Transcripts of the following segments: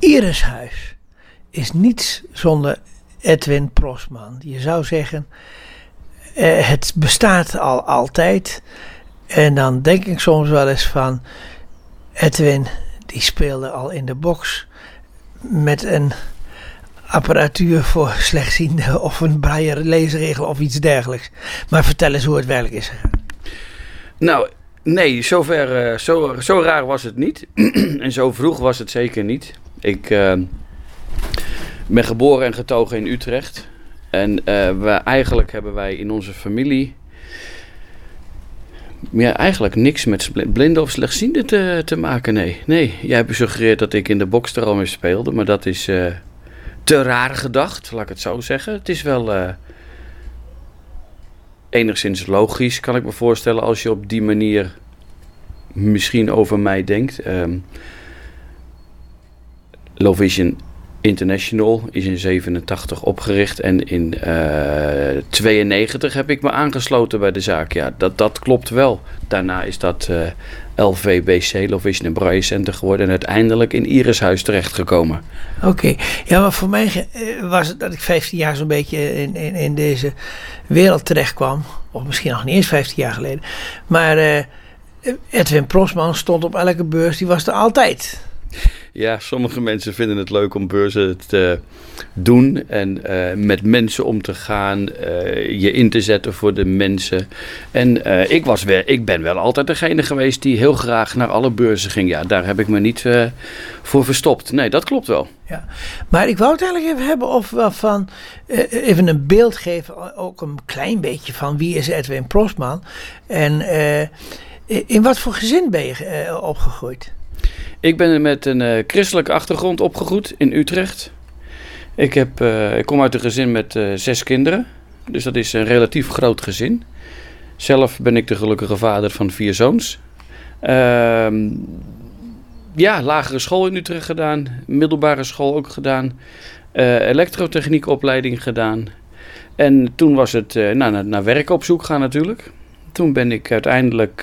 Irishuis is niets zonder Edwin Prosman. Je zou zeggen, eh, het bestaat al altijd. En dan denk ik soms wel eens van, Edwin die speelde al in de box met een apparatuur voor slechtzienden of een braille leesregel of iets dergelijks. Maar vertel eens hoe het werkelijk is gegaan. Nou, nee, zover, uh, zo, zo raar was het niet. en zo vroeg was het zeker niet. Ik uh, ben geboren en getogen in Utrecht. En uh, we, eigenlijk hebben wij in onze familie ja, eigenlijk niks met blinden of slechtzienden te, te maken. Nee. nee, jij hebt gesuggereerd dat ik in de bokstroom speelde, maar dat is uh, te raar gedacht, laat ik het zo zeggen. Het is wel enigszins logisch, kan ik me voorstellen, als je op die manier misschien over mij denkt. Um, Low Vision International is in 87 opgericht en in uh, eh, 92 heb ik me aangesloten bij de zaak. Ja, dat, dat klopt wel. Daarna is dat uh, eh, LVBC, Low Vision Braille Center geworden en uiteindelijk in Irishuis terechtgekomen. Oké, ja, maar voor mij eh, was het dat ik 15 jaar zo'n beetje in, in, in, deze wereld terecht kwam. Of misschien nog niet eens 15 jaar geleden. Maar Edwin Prosman stond op elke beurs, die was er altijd. Ja, sommige mensen vinden het leuk om beurzen te doen en uh, met mensen om te gaan, uh, je in te zetten voor de mensen. En uh, ik, was wel, ik ben wel altijd degene geweest die heel graag naar alle beurzen ging. Ja, daar heb ik me niet voor verstopt. Nee, dat klopt wel. Ja, maar ik wou het eigenlijk even hebben of van even een beeld geven, ook een klein beetje van wie is Edwin Prosman en in wat voor gezin ben je opgegroeid? Ik ben met een uh, christelijke achtergrond opgegroeid in Utrecht. Ik, heb, uh, ik kom uit een gezin met uh, zes kinderen. Dus dat is een relatief groot gezin. Zelf ben ik de gelukkige vader van vier zoons. Ehm, ja, lagere school in Utrecht gedaan. Middelbare school ook gedaan. elektrotechniekopleiding gedaan. En toen was het nou, naar, naar werk op zoek gaan natuurlijk. Toen ben ik uiteindelijk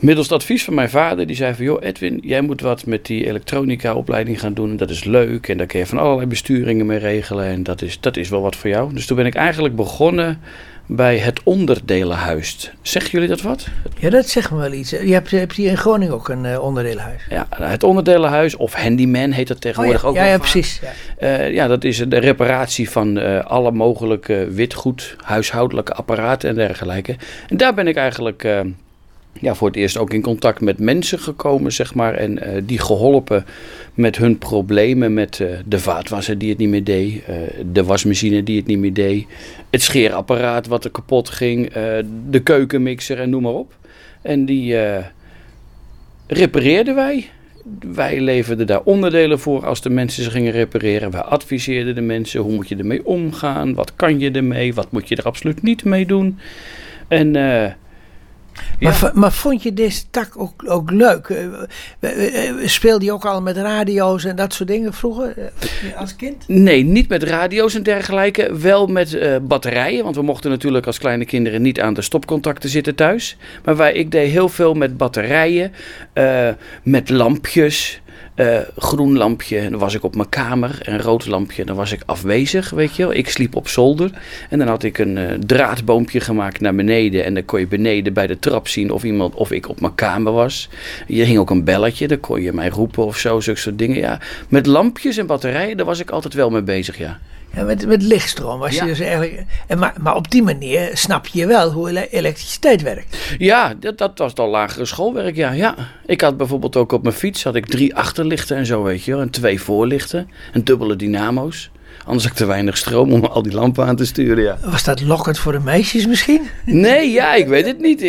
Middels het advies van mijn vader, die zei van... joh Edwin, jij moet wat met die elektronica-opleiding gaan doen. En dat is leuk en daar kun je van allerlei besturingen mee regelen. En dat is, dat is wel wat voor jou. Dus toen ben ik eigenlijk begonnen bij het onderdelenhuis. Zeggen jullie dat wat? Ja, dat zegt me wel iets. Je hebt, hebt hier in Groningen ook een uh, onderdelenhuis. Ja, het onderdelenhuis of handyman heet dat tegenwoordig oh ook. Ja, ja precies. Ja. Uh, ja. dat is de reparatie van uh, alle mogelijke witgoed, huishoudelijke apparaten en dergelijke. En daar ben ik eigenlijk ja, voor het eerst ook in contact met mensen gekomen, zeg maar. En uh, die geholpen met hun problemen. Met uh, de vaatwasser die het niet meer deed. Uh, de wasmachine die het niet meer deed. Het scheerapparaat wat er kapot ging. de keukenmixer en noem maar op. En die repareerden wij. Wij leverden daar onderdelen voor als de mensen ze gingen repareren. Wij adviseerden de mensen hoe moet je ermee omgaan. Wat kan je ermee? Wat moet je er absoluut niet mee doen? En maar, maar, vond je deze tak ook, ook leuk? Eh, speelde je ook al met radio's en dat soort dingen vroeger eh, als kind? Nee, niet met radio's en dergelijke. Wel met uh, batterijen. Want we mochten natuurlijk als kleine kinderen niet aan de stopcontacten zitten thuis. Maar wij, ik deed heel veel met batterijen, uh, met lampjes. Uh, groen lampje, dan was ik op mijn kamer. En rood lampje, dan was ik afwezig, weet je wel. Ik sliep op zolder. En dan had ik een uh, draadboompje gemaakt naar beneden. En dan kon je beneden bij de trap zien of, iemand, of ik op mijn kamer was. Hier hing ook een belletje, dan kon je mij roepen of zo, zulke soort dingen. Ja, met lampjes en batterijen, daar was ik altijd wel mee bezig, ja. Met, met lichtstroom was je dus eigenlijk. En maar, maar op die manier snap je wel hoe elektriciteit werkt. Ja, dat, dat was al lagere schoolwerk, ja, ja. Ik had bijvoorbeeld ook op mijn fiets had ik drie achterlichten en zo, weet je wel. En twee voorlichten. En dubbele dynamo's. Anders had ik te weinig stroom om al die lampen aan te sturen, ja. Was dat lokkend voor de meisjes misschien? Nee, ja, ik weet het niet.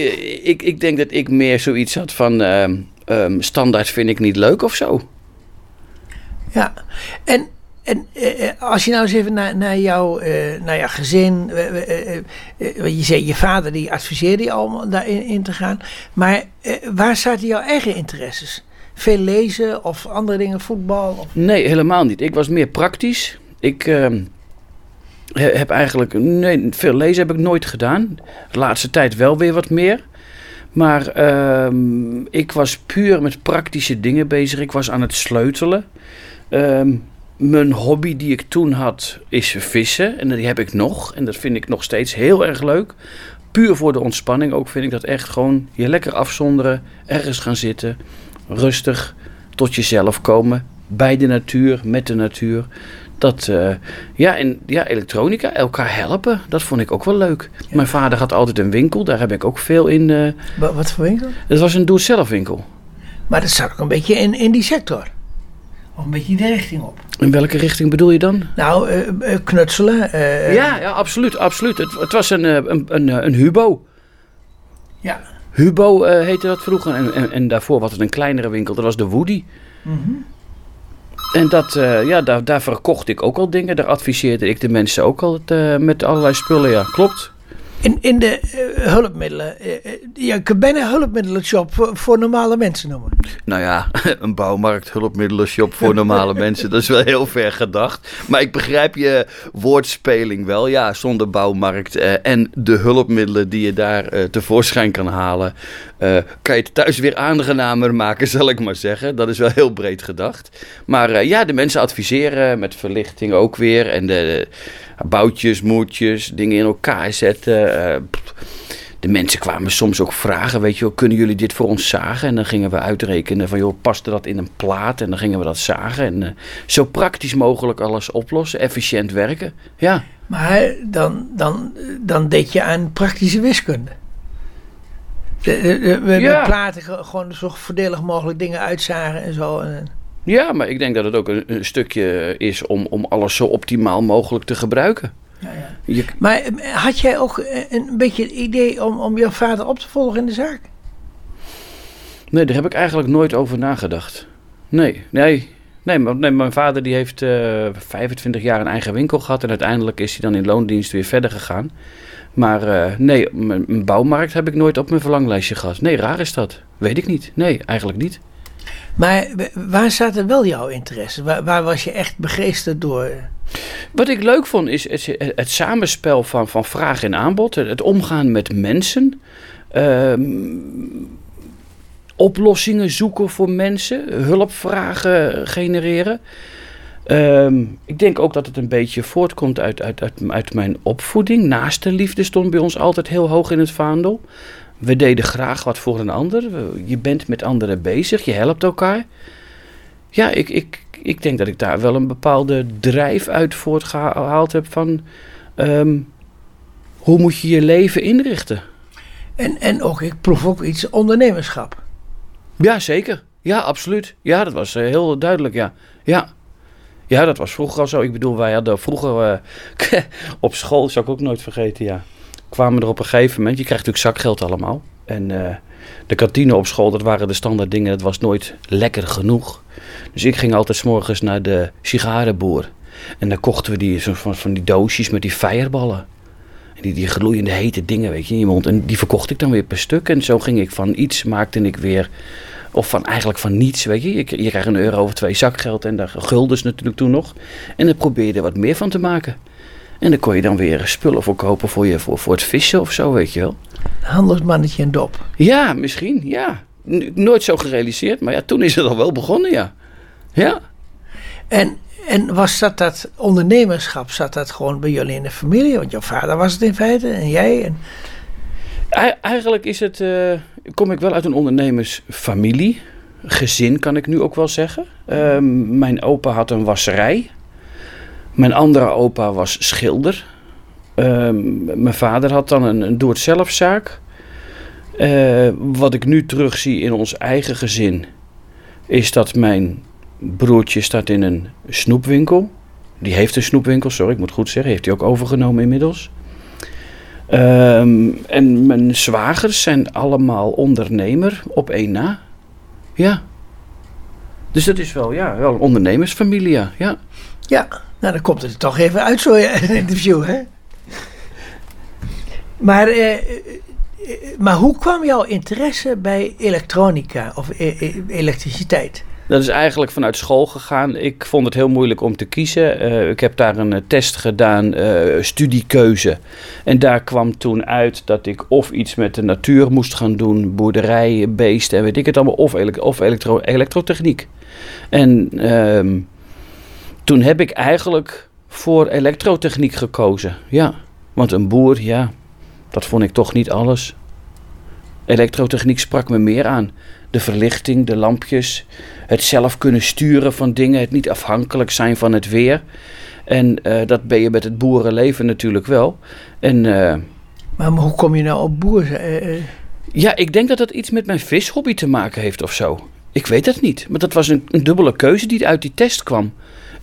Ik, ik denk dat ik meer zoiets had van... Uh, um, standaard vind ik niet leuk of zo. Ja, en en eh, eh, als je nou eens even naar, naar, jouw, uh, naar jouw gezin. je zei je vader die adviseerde je al daarin in te gaan. Maar waar zaten jouw eigen interesses? Veel lezen of andere dingen, voetbal? Nee, helemaal niet. Ik was meer praktisch. Ik heb eigenlijk. Nee, veel lezen heb ik nooit gedaan. De laatste tijd wel weer wat meer. Maar ehm, ik was puur met praktische dingen bezig. Ik was aan het sleutelen. Ehm, mijn hobby die ik toen had is vissen. En die heb ik nog. En dat vind ik nog steeds heel erg leuk. Puur voor de ontspanning ook vind ik dat echt gewoon je lekker afzonderen. Ergens gaan zitten. Rustig tot jezelf komen. Bij de natuur, met de natuur. Dat, eh, ja, en ja, elektronica, elkaar helpen, dat vond ik ook wel leuk. Mijn vader had altijd een winkel, daar heb ik ook veel in. eh Wa- Wat voor winkel? het was een doe-het-zelf winkel. Maar dat zat ook een beetje in, in die sector. Of een beetje die richting op. In welke richting bedoel je dan? Nou, eh, eh, knutselen. eh, ja, ja, absoluut, absoluut. Het, het was een, een, een, een Hubo. Ja. Hubo heette dat vroeger. En, en, en daarvoor was het een kleinere winkel, dat was de Woody. Mhm. En dat, ja, daar, daar verkocht ik ook al dingen. Daar adviseerde ik de mensen ook al met allerlei spullen. Ja, klopt. In, in de eh, hulpmiddelen. eh, eh, je kunt bijna een hulpmiddelenshop voor, voor normale mensen noemen. Nou ja, een bouwmarkt, hulpmiddelen, shop voor normale mensen. Dat is wel heel ver gedacht. Maar ik begrijp je woordspeling wel. Ja, zonder bouwmarkt en de hulpmiddelen die je daar tevoorschijn kan halen. kan je het thuis weer aangenamer maken, zal ik maar zeggen. Dat is wel heel breed gedacht. Maar ja, de mensen adviseren met verlichting ook weer. En de, de boutjes, moertjes, dingen in elkaar zetten. eh, de mensen kwamen soms ook vragen, weet je wel, kunnen jullie dit voor ons zagen? En dan gingen we uitrekenen van, joh, paste dat in een plaat? En dan gingen we dat zagen. En eh, zo praktisch mogelijk alles oplossen, efficiënt werken. Ja, Maar dan, dan, dan deed je aan praktische wiskunde. De, de, de- met Ja. met platen ge- gewoon zo voordelig mogelijk dingen uitzagen en zo. En, ja maar ik denk dat het ook een, een stukje is om, om alles zo optimaal mogelijk te gebruiken. ja, ja. Je, Maar eh, had jij ook eh, een beetje het idee om, om jouw vader op te volgen in de zaak? nee, daar heb ik eigenlijk nooit over nagedacht. Nee, nee. Nee, maar, nee, mijn vader die heeft eh 25 jaar een eigen winkel gehad en uiteindelijk is hij dan in loondienst weer verder gegaan. Maar nee, mijn bouwmarkt heb ik nooit op mijn verlanglijstje gehad. Nee, raar is dat. Weet ik niet. Nee, eigenlijk niet. Maar waar zaten wel jouw interesse? Waar, waar was je echt begeesterd door? Wat ik leuk vond is het, het samenspel van, van vraag en aanbod. Het, het omgaan met mensen. ehm, oplossingen zoeken voor mensen. Hulpvragen genereren. Ehm, ik denk ook dat het een beetje voortkomt uit, uit, uit, uit mijn opvoeding. Naaste liefde stond bij ons altijd heel hoog in het vaandel. We deden graag wat voor een ander. Je bent met anderen bezig, je helpt elkaar. Ja, ik, ik, ik denk dat ik daar wel een bepaalde drijf uit voortgehaald heb van... ehm, hoe moet je je leven inrichten? En, en ook, ik proef ook iets ondernemerschap. Ja, zeker. Ja, absoluut. Ja, dat was eh, heel duidelijk, ja. Ja. Ja, dat was vroeger al zo. Ik bedoel, wij hadden vroeger eh, op school, zou ik ook nooit vergeten, ja. Kwamen er op een gegeven moment, je krijgt natuurlijk zakgeld allemaal. En eh, de kantine op school, dat waren de standaard dingen, dat was nooit lekker genoeg. Dus ik ging altijd 's morgens naar de sigarenboer. En dan kochten we die, van, van die doosjes met die feierballen. En die, die gloeiende hete dingen, weet je, in je mond. En die verkocht ik dan weer per stuk. En zo ging ik van iets, maakte ik weer... Of van eigenlijk van niets, weet je. Je, je krijgt een euro of twee zakgeld en daar guldens natuurlijk toen nog. En dan probeer je er wat meer van te maken. En dan kon je dan weer spullen voor kopen voor, je, voor, voor het vissen of zo, weet je wel. Handelsmannetje en dop. Ja, misschien, ja. Nooit zo gerealiseerd, maar ja, toen is het al wel begonnen, ja. Ja. En, en was dat dat ondernemerschap, zat dat gewoon bij jullie in de familie? Want jouw vader was het in feite en jij. En, Eigenlijk is het, eh, kom ik wel uit een ondernemersfamilie. Gezin kan ik nu ook wel zeggen. Ehm, mijn opa had een wasserij. Mijn andere opa was schilder. Ehm, mijn vader had dan een, een doe-het-zelfzaak. Eh, wat ik nu terugzie in ons eigen gezin... is dat mijn broertje staat in een snoepwinkel. Die heeft een snoepwinkel, sorry, ik moet goed zeggen. Heeft hij ook overgenomen inmiddels. Ehm, en mijn zwagers zijn allemaal ondernemer op één na. Ja. Dus dat is wel, ja, wel een ondernemersfamilie, ja. ja. Nou dan komt het toch even uit zo in een interview, hè? Maar, eh, eh, maar hoe kwam jouw interesse bij elektronica of e- e- elektriciteit? Dat is eigenlijk vanuit school gegaan. Ik vond het heel moeilijk om te kiezen. Eh, ik heb daar een eh, test gedaan, studiekeuze. En daar kwam toen uit dat ik of iets met de natuur moest gaan doen, boerderij, beesten en weet ik het allemaal, of, ele of elektro elektrotechniek. En ehm, toen heb ik eigenlijk voor elektrotechniek gekozen. Ja, want een boer, ja, dat vond ik toch niet alles. Elektrotechniek sprak me meer aan. De verlichting, de lampjes, het zelf kunnen sturen van dingen, het niet afhankelijk zijn van het weer. En uh, dat ben je met het boerenleven natuurlijk wel. En, uh, maar hoe kom je nou op boer? Uh, ja, ik denk dat dat iets met mijn vishobby te maken heeft of zo. Ik weet het niet. Maar dat was een, een dubbele keuze die uit die test kwam.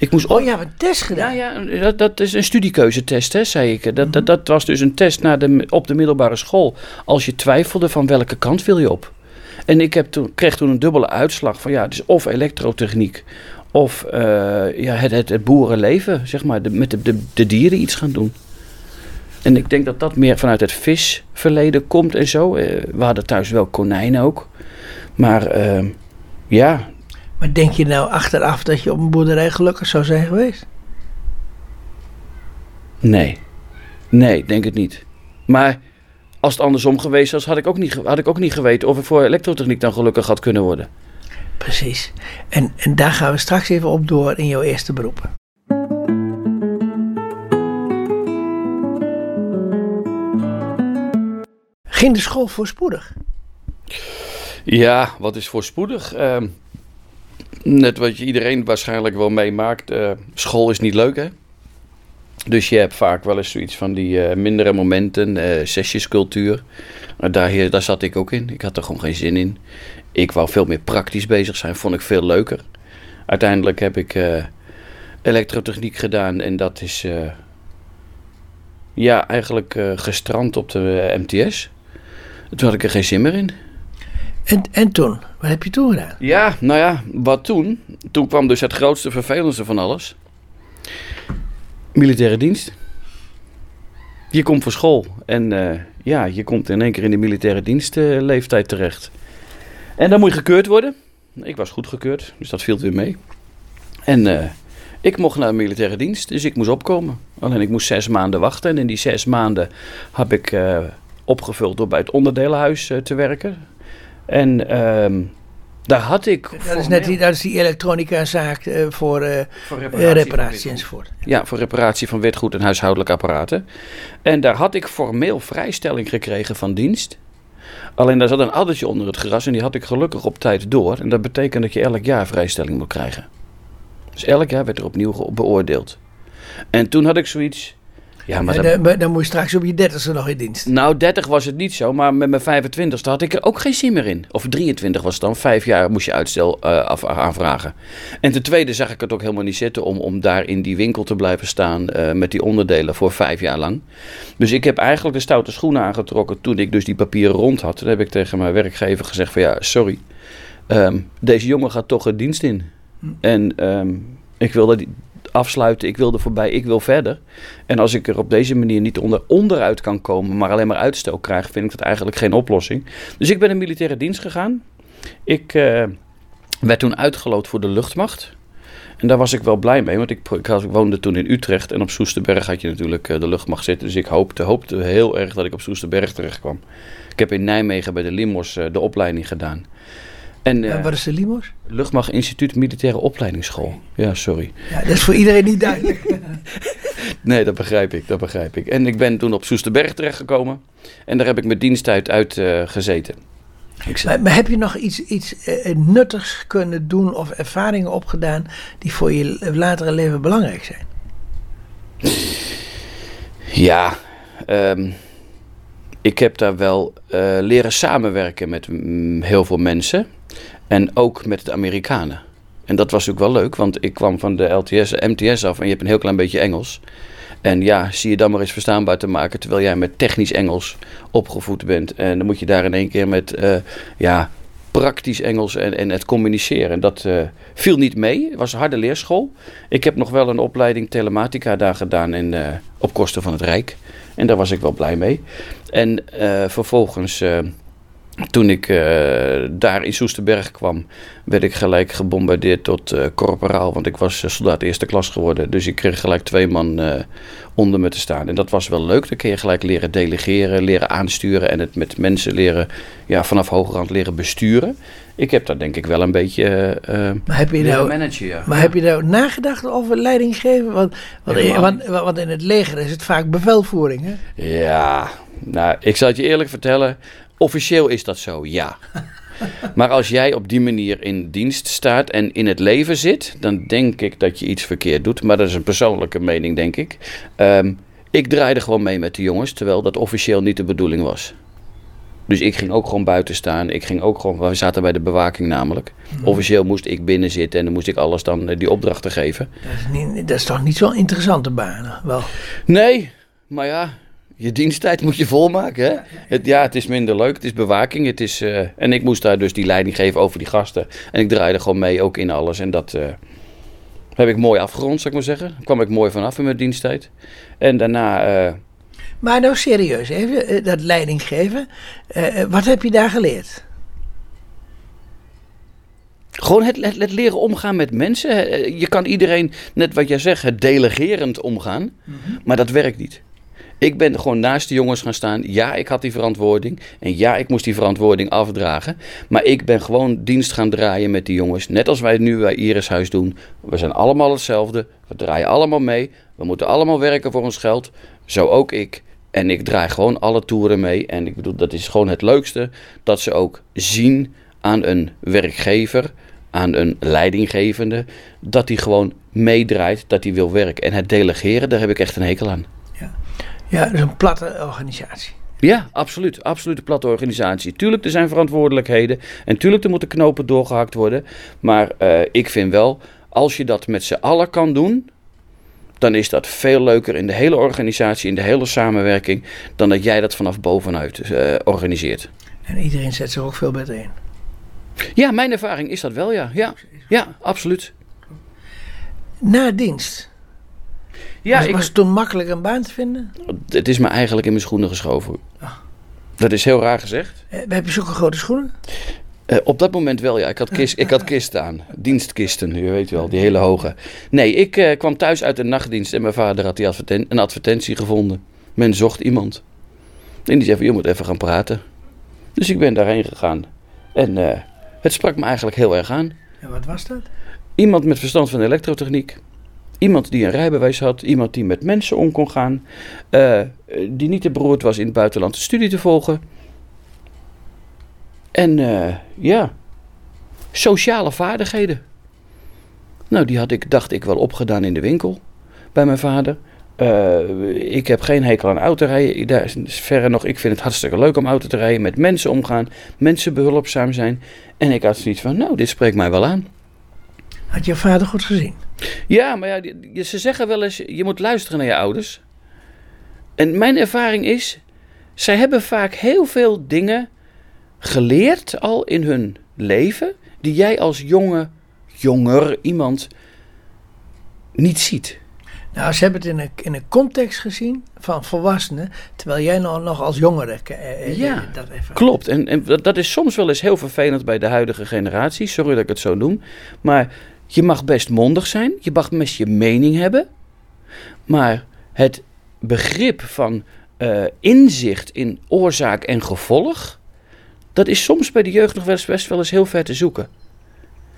Ik moest oh ja, een test gedaan? Ja, ja dat, dat is een studiekeuzetest, hè, zei ik. Dat, dat, mhm. dat was dus een test naar de, op de middelbare school. Als je twijfelde van welke kant wil je op. En ik heb toen, kreeg toen een dubbele uitslag van ja, het is of elektrotechniek of uh, ja, het, het, het, boerenleven, zeg maar, de, met de, de, de, dieren iets gaan doen. En ik denk dat dat meer vanuit het visverleden komt en zo. Uh, we hadden thuis wel konijnen ook. Maar uh, ja, maar denk je nou achteraf dat je op een boerderij gelukkig zou zijn geweest? Nee. Nee, denk het niet. Maar als het andersom geweest was, had ik ook niet, had ik ook niet geweten of ik voor elektrotechniek dan gelukkig had kunnen worden. Precies. En, en daar gaan we straks even op door in jouw eerste beroep. Ging de school voorspoedig? Ja, wat is voorspoedig? Uh, net wat je iedereen waarschijnlijk wel meemaakt. Uh, school is niet leuk, hè? Dus je hebt vaak wel eens zoiets van die uh, mindere momenten, uh, sessiescultuur. Daar, daar zat ik ook in. Ik had er gewoon geen zin in. Ik wou veel meer praktisch bezig zijn, vond ik veel leuker. Uiteindelijk heb ik elektrotechniek gedaan en dat is ja, eigenlijk gestrand op de MTS. Toen had ik er geen zin meer in. En, en toen? Wat heb je toen gedaan? Ja, nou ja, wat toen? Toen kwam dus het grootste vervelendste van alles. Militaire dienst. Je komt voor school en uh, ja, je komt in één keer in de militaire dienstleeftijd uh, terecht. En dan moet je gekeurd worden. Ik was goed gekeurd, dus dat viel weer mee. En uh, ik mocht naar de militaire dienst, dus ik moest opkomen. Alleen ik moest zes maanden wachten en in die zes maanden heb ik opgevuld door bij het onderdelenhuis te werken. En um, daar had ik. Dat is net die, dat is die elektronica-zaak uh, voor, uh, voor reparatie, reparatie enzovoort. Ja, voor reparatie van witgoed en huishoudelijke apparaten. En daar had ik formeel vrijstelling gekregen van dienst. Alleen daar zat een addertje onder het gras en die had ik gelukkig op tijd door. En dat betekent dat je elk jaar vrijstelling moet krijgen. Dus elk jaar werd er opnieuw beoordeeld. En toen had ik zoiets. Ja, maar dan, dan, moet je straks op je dertigste nog in dienst. Nou, 30 was het niet zo, maar met mijn 25ste had ik er ook geen zin meer in. Of 23 was het dan, vijf jaar moest je uitstel uh, af, aanvragen. En ten tweede zag ik het ook helemaal niet zitten om, om daar in die winkel te blijven staan uh, met die onderdelen voor vijf jaar lang. Dus ik heb eigenlijk de stoute schoenen aangetrokken toen ik dus die papieren rond had. Toen heb ik tegen mijn werkgever gezegd van ja, sorry, um, deze jongen gaat toch het dienst in. Hm. En um, ik wil dat die, afsluiten, ik wil er voorbij, ik wil verder. En als ik er op deze manier niet onder, onderuit kan komen, maar alleen maar uitstel krijg, vind ik dat eigenlijk geen oplossing. Dus ik ben in militaire dienst gegaan. Ik uh, werd toen uitgeloot voor de luchtmacht. En daar was ik wel blij mee, want ik, ik, woonde toen in Utrecht en op Soesterberg had je natuurlijk uh, de luchtmacht zitten. Dus ik hoopte, hoopte heel erg dat ik op Soesterberg terecht kwam. Ik heb in Nijmegen bij de Limos uh, de opleiding gedaan. En, uh, wat is de LIMOS? Luchtmacht Instituut Militaire Opleidingsschool. Ja, sorry. Ja, dat is voor iedereen niet duidelijk. nee, dat begrijp ik, dat begrijp ik. En ik ben toen op Soesterberg terechtgekomen. En daar heb ik mijn diensttijd uit uh, gezeten. Maar, maar, heb je nog iets, iets uh, nuttigs kunnen doen of ervaringen opgedaan die voor je latere leven belangrijk zijn? Ja, um, ik heb daar wel leren samenwerken met mm, heel veel mensen. En ook met de Amerikanen. En dat was natuurlijk wel leuk, want ik kwam van de LTS, MTS af en je hebt een heel klein beetje Engels. En ja, zie je dan maar eens verstaanbaar te maken terwijl jij met technisch Engels opgevoed bent. En dan moet je daar in één keer met uh, ja, praktisch Engels en, en het communiceren. En dat uh, viel niet mee. Het was een harde leerschool. Ik heb nog wel een opleiding telematica daar gedaan in, uh, op kosten van het Rijk. En daar was ik wel blij mee. En vervolgens toen ik eh, daar in Soesterberg kwam, werd ik gelijk gebombardeerd tot uh, corporaal. Want ik was soldaat eerste klas geworden. Dus ik kreeg gelijk twee man onder me te staan. En dat was wel leuk. Dan kun je gelijk leren delegeren, leren aansturen. En het met mensen leren, ja, vanaf hogerhand leren besturen. Ik heb daar denk ik wel een beetje maar heb je nou, managen, ja. Maar heb je nou nagedacht over leiding geven? Want, want, in, want, want in het leger is het vaak bevelvoering, hè? Ja, nou, ik zal het je eerlijk vertellen. Officieel is dat zo, ja. Maar als jij op die manier in dienst staat en in het leven zit, dan denk ik dat je iets verkeerd doet. Maar dat is een persoonlijke mening, denk ik. Ehm, ik draaide gewoon mee met de jongens, terwijl dat officieel niet de bedoeling was. Dus ik ging ook gewoon buiten staan. Ik ging ook gewoon, we zaten bij de bewaking namelijk. Mhm. Officieel moest ik binnen zitten en dan moest ik alles dan eh, die opdrachten geven. Dat is, niet, dat is toch niet zo'n interessante baan? Wel. Nee, maar ja, je diensttijd moet je volmaken. Hè? Ja, het, ja, het is minder leuk. Het is bewaking. Het is, uh, en ik moest daar dus die leiding geven over die gasten. En ik draaide gewoon mee ook in alles. En dat uh, heb ik mooi afgerond, zou ik maar zeggen. Daar kwam ik mooi vanaf in mijn diensttijd. En daarna... Uh, maar nou serieus, even dat leiding geven. wat heb je daar geleerd? Gewoon het, het, het, leren omgaan met mensen. Je kan iedereen, net wat jij zegt, het delegerend omgaan. Mm -hmm. Maar dat werkt niet. Ik ben gewoon naast de jongens gaan staan. Ja, ik had die verantwoording. En ja, ik moest die verantwoording afdragen. Maar ik ben gewoon dienst gaan draaien met die jongens. Net als wij nu bij Iris Huis doen. We zijn allemaal hetzelfde. We draaien allemaal mee. We moeten allemaal werken voor ons geld. Zo ook ik. En ik draai gewoon alle toeren mee. En ik bedoel, dat is gewoon het leukste. Dat ze ook zien aan een werkgever, aan een leidinggevende. Dat hij gewoon meedraait, dat hij wil werken. En het delegeren, daar heb ik echt een hekel aan. Ja, een platte organisatie. Ja, absoluut. Absoluut een platte organisatie. Tuurlijk, er zijn verantwoordelijkheden. En tuurlijk, er moeten knopen doorgehakt worden. Maar uh, ik vind wel, als je dat met z'n allen kan doen, dan is dat veel leuker in de hele organisatie, in de hele samenwerking, dan dat jij dat vanaf bovenuit uh, organiseert. En iedereen zet zich ook veel beter in. Ja, mijn ervaring is dat wel, ja. Ja, ja absoluut. Na dienst, ja, was, ik, was het toen makkelijk een baan te vinden? Het is me eigenlijk in mijn schoenen geschoven. Dat is heel raar gezegd. Eh, heb je zulke grote schoenen? Uh, op dat moment wel, ja. Ik had, kist, ik had kisten aan. Dienstkisten, je weet wel, die hele hoge. Nee, ik uh, kwam thuis uit de nachtdienst en mijn vader had die adverten een advertentie gevonden. Men zocht iemand. En die zei van, je moet even gaan praten. Dus ik ben daarheen gegaan. En uh, het sprak me eigenlijk heel erg aan. En wat was dat? Iemand met verstand van elektrotechniek. Iemand die een rijbewijs had, iemand die met mensen om kon gaan, uh, die niet te beroerd was in het buitenland de studie te volgen. En uh, ja, sociale vaardigheden. Nou, die had ik, dacht ik, wel opgedaan in de winkel bij mijn vader. Uh, ik heb geen hekel aan autorijden. Daar is verre nog. Ik vind het hartstikke leuk om auto te rijden, met mensen omgaan, mensen behulpzaam zijn. En ik had zoiets van, nou, dit spreekt mij wel aan. Had je vader goed gezien? Ja, maar ja, ze zeggen wel eens, je moet luisteren naar je ouders. En mijn ervaring is, zij hebben vaak heel veel dingen geleerd al in hun leven, die jij als jonge, jonger iemand niet ziet. Nou, ze hebben het in een, in een context gezien van volwassenen, terwijl jij nog, nog als jongere eh, eh ja, dat even... klopt. En, en dat is soms wel eens heel vervelend bij de huidige generatie. Sorry dat ik het zo noem. Maar je mag best mondig zijn, je mag best je mening hebben, maar het begrip van uh, inzicht in oorzaak en gevolg, dat is soms bij de jeugd nog best, best wel eens heel ver te zoeken.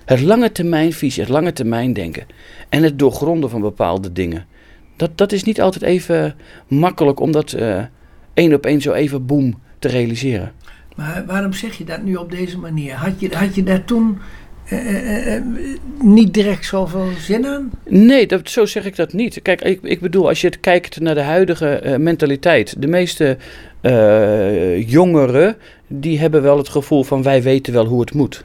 Het lange termijn visie, het lange termijn denken en het doorgronden van bepaalde dingen. Dat, dat is niet altijd even makkelijk om dat uh, één op één zo even boem te realiseren. Maar waarom zeg je dat nu op deze manier? Had je, had je daar toen uh, uh, niet direct zoveel zin aan? Nee, dat, zo zeg ik dat niet. Kijk, ik, ik bedoel, als je kijkt naar de huidige mentaliteit. De meeste jongeren, die hebben wel het gevoel van wij weten wel hoe het moet.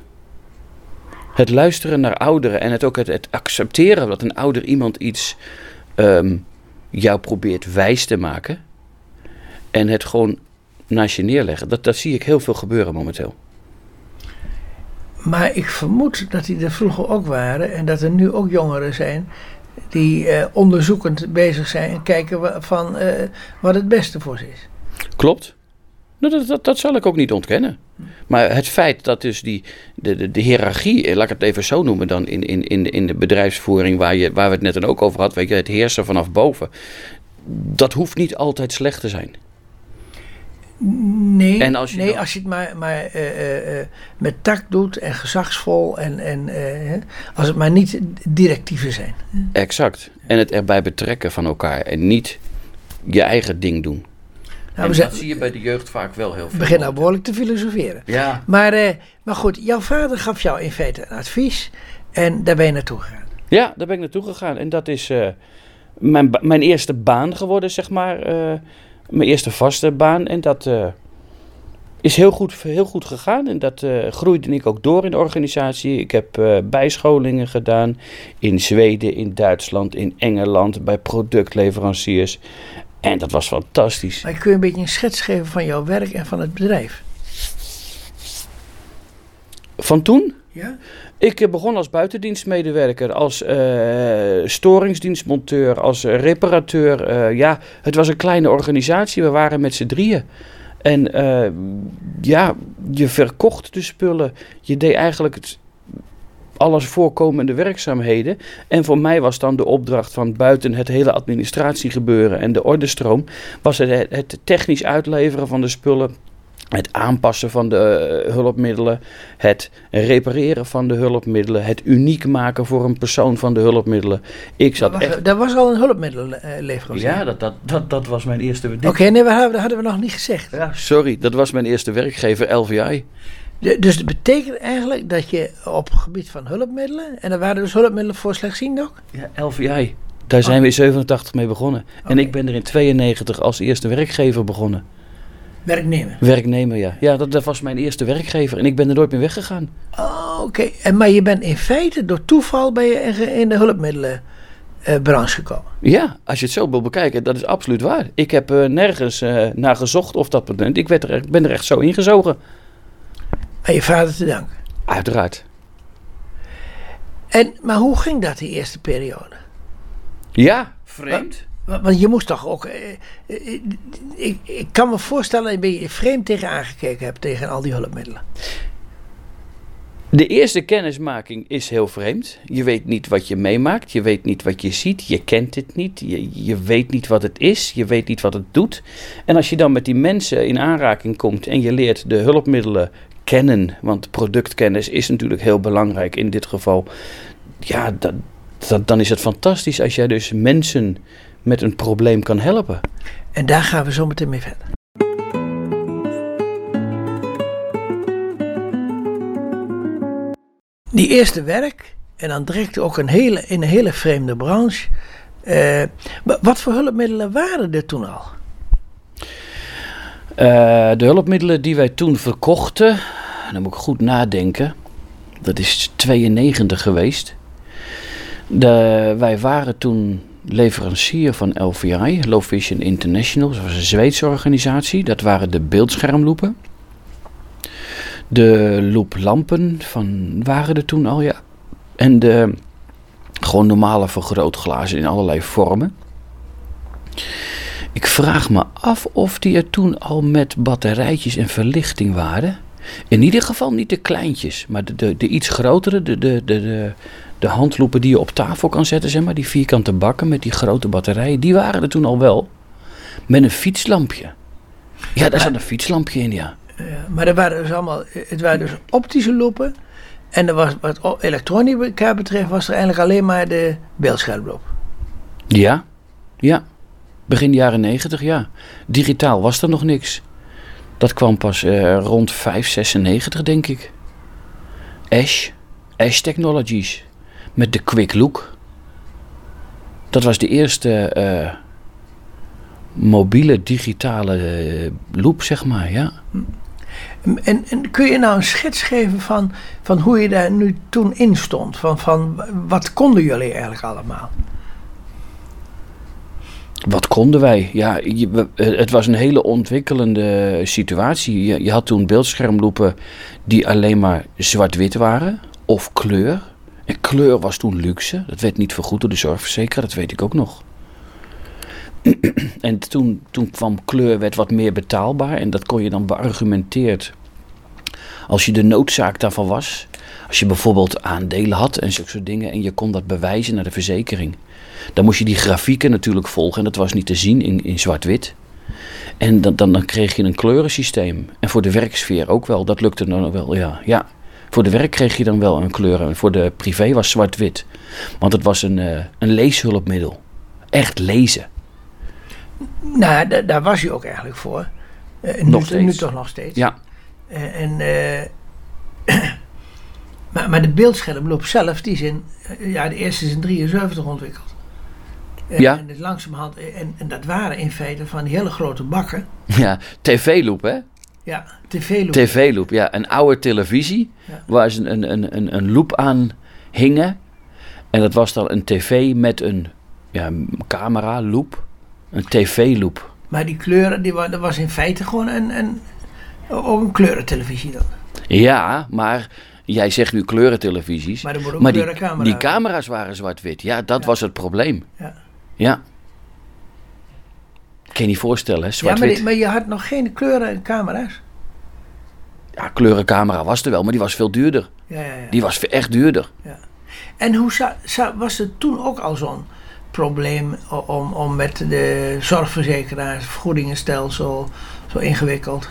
Het luisteren naar ouderen en het ook het, het accepteren dat een ouder iemand iets um, jou probeert wijs te maken. En het gewoon naast je neerleggen. Dat, dat zie ik heel veel gebeuren momenteel. Maar ik vermoed dat die er vroeger ook waren en dat er nu ook jongeren zijn die uh, onderzoekend bezig zijn en kijken van uh, wat het beste voor ze is. Klopt. Nou, dat, dat, dat, zal ik ook niet ontkennen. Maar het feit dat dus die, de, de, de hiërarchie, eh, laat ik het even zo noemen dan, in, in, in, in de bedrijfsvoering waar, je, waar we het net dan ook over hadden, weet je, het heersen vanaf boven, dat hoeft niet altijd slecht te zijn. Nee, En als je nee dan- als je het maar, maar eh, eh, eh, met tact doet en gezagsvol en, en eh, hè, als het maar niet directieven zijn. Exact. En het erbij betrekken van elkaar en niet je eigen ding doen. Nou, we en zijn, dat zie je bij de jeugd vaak wel heel veel. beginnen nou behoorlijk te filosoferen. Ja, Maar, eh, maar goed, jouw vader gaf jou in feite een advies en daar ben je naartoe gegaan. Ja, daar ben ik naartoe gegaan. En dat is eh, mijn, mijn eerste baan geworden, zeg maar. Mijn eerste vaste baan. En dat eh, is heel goed, heel goed gegaan. En dat eh, groeide ik ook door in de organisatie. Ik heb eh, bijscholingen gedaan in Zweden, in Duitsland, in Engeland, bij productleveranciers. En dat was fantastisch. Maar kun je een beetje een schets geven van jouw werk en van het bedrijf? Van toen? Ja? Ik eh, begon als buitendienstmedewerker, als eh, storingsdienstmonteur, als reparateur. Eh, ja, het was een kleine organisatie, we waren met z'n drieën. En ja, je verkocht de spullen. Je deed eigenlijk het, alles voorkomende werkzaamheden. En voor mij was dan de opdracht van buiten het hele administratiegebeuren en de ordestroom... was het, het technisch uitleveren van de spullen... Het aanpassen van de eh, hulpmiddelen, het repareren van de hulpmiddelen, het uniek maken voor een persoon van de hulpmiddelen. Ik zat Wacht, echt. Dat was al een hulpmiddelenleverancier. Ja, dat, dat, dat, dat was mijn eerste Oké, nee, hadden, dat hadden we nog niet gezegd. Ja, sorry, dat was mijn eerste werkgever, LVI. De- dus dat betekent eigenlijk dat je op het gebied van hulpmiddelen, en er waren dus hulpmiddelen voor slechtzienden ook? Ja, LVI. Daar zijn we in 87 mee begonnen. En ik ben er in 92 als eerste werkgever begonnen. Werknemer. Werknemer, ja. Ja, dat, dat was mijn eerste werkgever. En ik ben er nooit meer weggegaan. Oh, oké. En Maar je bent in feite door toeval ben je in de hulpmiddelenbranche gekomen. Ja, als je het zo wil bekijken, dat is absoluut waar. Ik heb eh, nergens eh, naar gezocht of dat punt. Ik werd er, echt- ben er echt zo ingezogen. Aan je vader te danken. Uiteraard. En, maar hoe ging dat die eerste periode? Ja, vreemd. Wa- Want je moest toch ook. eh, eh, ik, ik kan me voorstellen dat je vreemd tegen aangekeken hebt tegen al die hulpmiddelen. De eerste kennismaking is heel vreemd. Je weet niet wat je meemaakt, je weet niet wat je ziet, je kent het niet, je, je weet niet wat het is, je weet niet wat het doet. En als je dan met die mensen in aanraking komt en je leert de hulpmiddelen kennen, want productkennis is natuurlijk heel belangrijk in dit geval, ja, dan is het fantastisch als jij dus mensen met een probleem kan helpen. En daar gaan we zo meteen mee verder. Die eerste werk, en dan direct ook een hele, in een hele vreemde branche. Eh, wa- wat voor hulpmiddelen waren er toen al? Eh, de hulpmiddelen die wij toen verkochten, dan moet ik goed nadenken. Dat is 92 geweest. De, wij waren toen leverancier van LVI, Low Vision International. Dat was een Zweedse organisatie. Dat waren de beeldschermloepen. De looplampen van, waren er toen al, ja. En de gewoon normale vergrootglazen in allerlei vormen. Ik vraag me af of die er toen al met batterijtjes en verlichting waren. In ieder geval niet de kleintjes, maar de, de, de iets grotere, de, de, de, de, handloepen die je op tafel kan zetten, zeg maar, die vierkante bakken met die grote batterijen, die waren er toen al wel. Met een fietslampje. Ja, daar zat een fietslampje in, ja. Ja, maar er waren dus allemaal, het waren dus optische loepen. En er was, wat elektronica betreft was er eigenlijk alleen maar de beeldschermloop. Ja, ja. Begin jaren negentig, ja. Digitaal was er nog niks. Dat kwam pas eh, rond 596, denk ik. Ash, Ash Technologies. Met de Quick Look. Dat was de eerste eh, mobiele digitale eh, loop, zeg maar, ja. En, en kun je nou een schets geven van, van hoe je daar nu toen in stond? Van, van wat konden jullie eigenlijk allemaal? Wat konden wij? Ja, je- eh, het was een hele ontwikkelende situatie. Je, je had toen beeldschermloepen die alleen maar zwart-wit waren of kleur. Kleur was toen luxe. Dat werd niet vergoed door de zorgverzekeraar, dat weet ik ook nog. en toen, toen kwam kleur werd wat meer betaalbaar en dat kon je dan beargumenteerd als je de noodzaak daarvan was. Als je bijvoorbeeld aandelen had en zulke soort dingen en je kon dat bewijzen naar de verzekering. Dan moest je die grafieken natuurlijk volgen en dat was niet te zien in, in zwart-wit. En dan, dan, dan kreeg je een kleurensysteem. En voor de werksfeer ook wel, dat lukte dan wel, ja. ja. Voor de werk kreeg je dan wel een kleur en voor de privé was zwart-wit. Want het was een, uh, een leeshulpmiddel. Echt lezen. Nou, da- daar was hij ook eigenlijk voor. Uh, nu, Nog steeds. nu toch nog steeds. Ja, Uh, en, eh, maar, maar de beeldschermloop zelf, die is in, eh, ja, de eerste is in 73 ontwikkeld. En, Ja. En, het langzamerhand, en, en dat waren in feite van die hele grote bakken. ja. tv-loop hè? Ja, tv-loop. TV-loop, ja. Een oude televisie Ja. waar ze een, een, een, een loop aan hingen. En dat was dan een tv met een ja, camera loop. Een tv-loop. Maar die kleuren, die, dat was in feite gewoon een, een, ook een kleurentelevisie dan. Ja, maar jij zegt nu kleurentelevisies. Maar er Maar die, die camera's waren zwart-wit. Ja, dat was het probleem. Ja. Ja. Kan je niet voorstellen, hè? Ja, maar, Zwart-wit. die- maar je had nog geen kleurencamera's. Ja, kleurencamera was er wel, maar die was veel duurder. Ja, ja, ja. Die was echt duurder. En hoe was het toen ook al zo'n probleem om, om met de zorgverzekeraars, vergoedingenstelsel, zo ingewikkeld?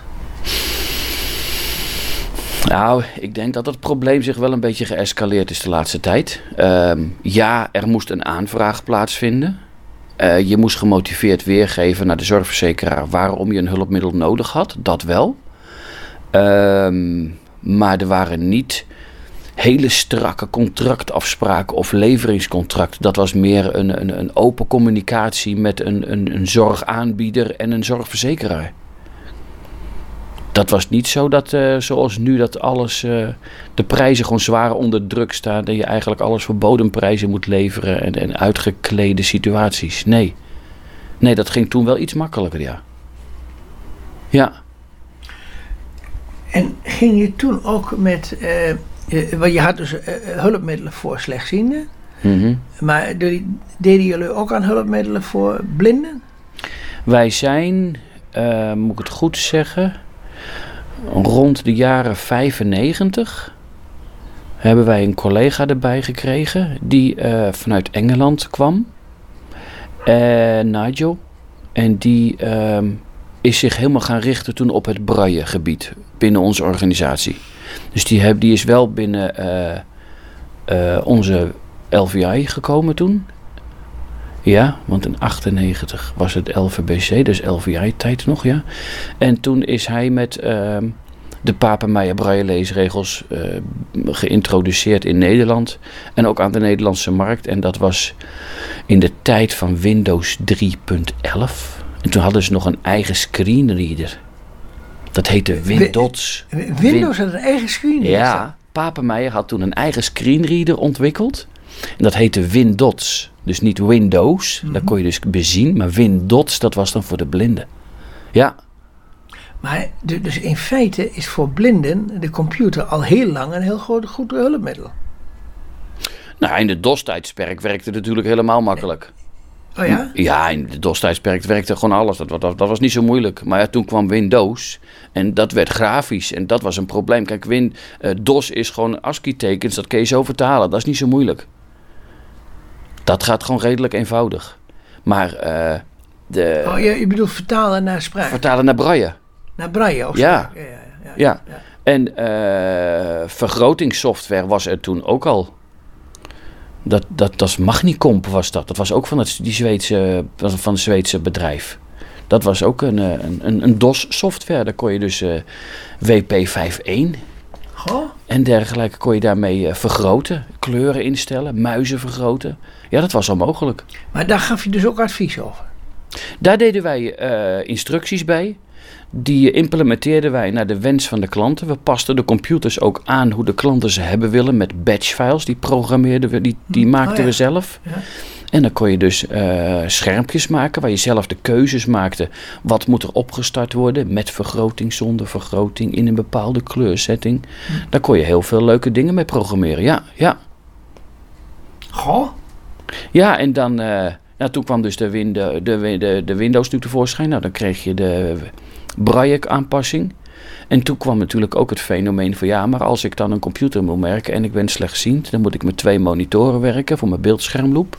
Nou, ik denk dat het probleem zich wel een beetje geëscaleerd is de laatste tijd. Ehm, ja, er moest een aanvraag plaatsvinden. Eh, je moest gemotiveerd weergeven naar de zorgverzekeraar waarom je een hulpmiddel nodig had. Dat wel. Ehm, maar er waren niet hele strakke contractafspraken of leveringscontracten. Dat was meer een, een, een open communicatie met een, een, een zorgaanbieder en een zorgverzekeraar. Dat was niet zo dat, eh, zoals nu, dat alles, eh, de prijzen gewoon zwaar onder druk staan. En je eigenlijk alles voor bodemprijzen moet leveren en, en uitgeklede situaties. Nee. Nee, dat ging toen wel iets makkelijker, ja. Ja. En ging je toen ook met, want je had dus hulpmiddelen voor slechtzienden, Mhm. maar de- deden jullie ook aan hulpmiddelen voor blinden? Wij zijn, moet ik het goed zeggen, rond de jaren 95 hebben wij een collega erbij gekregen die eh, vanuit Engeland kwam. Eh, Nigel. En die ehm, is zich helemaal gaan richten toen op het braille-gebied binnen onze organisatie. Dus die, heb, die is wel binnen eh, onze LVI gekomen toen. Ja, want in 98 was het LVBC, dus LVI-tijd nog, ja. En toen is hij met ehm, de Papenmeijer Braille leesregels eh, geïntroduceerd in Nederland. En ook aan de Nederlandse markt. En dat was in de tijd van Windows 3.11. En toen hadden ze nog een eigen screenreader. Dat heette Windows. Windows had een eigen screen. Ja, Papenmeijer had toen een eigen screenreader ontwikkeld. En dat heette Windots. Dus niet Windows, Mhm. daar kon je dus bezien. Maar Windots, dat was dan voor de blinden. Ja, Maar dus in feite is voor blinden de computer al heel lang een heel goed, goed hulpmiddel. nou in de DOS-tijdsperk werkte het natuurlijk helemaal makkelijk. Oh ja? Ja, in de DOS-tijdsperk werkte gewoon alles. Dat, dat, dat was niet zo moeilijk. Maar ja, toen kwam Windows en dat werd grafisch. En dat was een probleem. Kijk, Win, eh, DOS is gewoon ASCII-tekens. Dat kun je zo vertalen. Dat is niet zo moeilijk. Dat gaat gewoon redelijk eenvoudig. Maar eh, de, Oh, je, je bedoelt vertalen naar spraak. vertalen naar braille. naar braille of Ja. Ja, ja, ja. Ja. ja. En eh, vergrotingssoftware was er toen ook al. Dat, dat, dat Magnicomp was dat. Dat was ook van het die Zweedse, van het Zweedse bedrijf. Dat was ook een, eh, een, een, een DOS-software. Daar kon je dus eh, WP51 Goh. en dergelijke kon je daarmee eh, vergroten. Kleuren instellen, muizen vergroten. Ja, dat was al mogelijk. Maar daar gaf je dus ook advies over. Daar deden wij eh, instructies bij. Die implementeerden wij naar de wens van de klanten. We pasten de computers ook aan hoe de klanten ze hebben willen met batch files. Die programmeerden we, die, die maakten Oh ja. we zelf. Ja. En dan kon je dus eh, schermpjes maken waar je zelf de keuzes maakte. Wat moet er opgestart worden met vergroting, zonder vergroting, in een bepaalde kleursetting. Hm. Daar kon je heel veel leuke dingen mee programmeren. Ja, ja. Goh. Ja, en dan, nou, toen kwam dus de, win- de, de, de, Windows nu tevoorschijn. Nou, dan kreeg je de Braille-aanpassing. En toen kwam natuurlijk ook het fenomeen van ja, maar als ik dan een computer moet merken en ik ben slechtziend, dan moet ik met twee monitoren werken voor mijn beeldschermloop.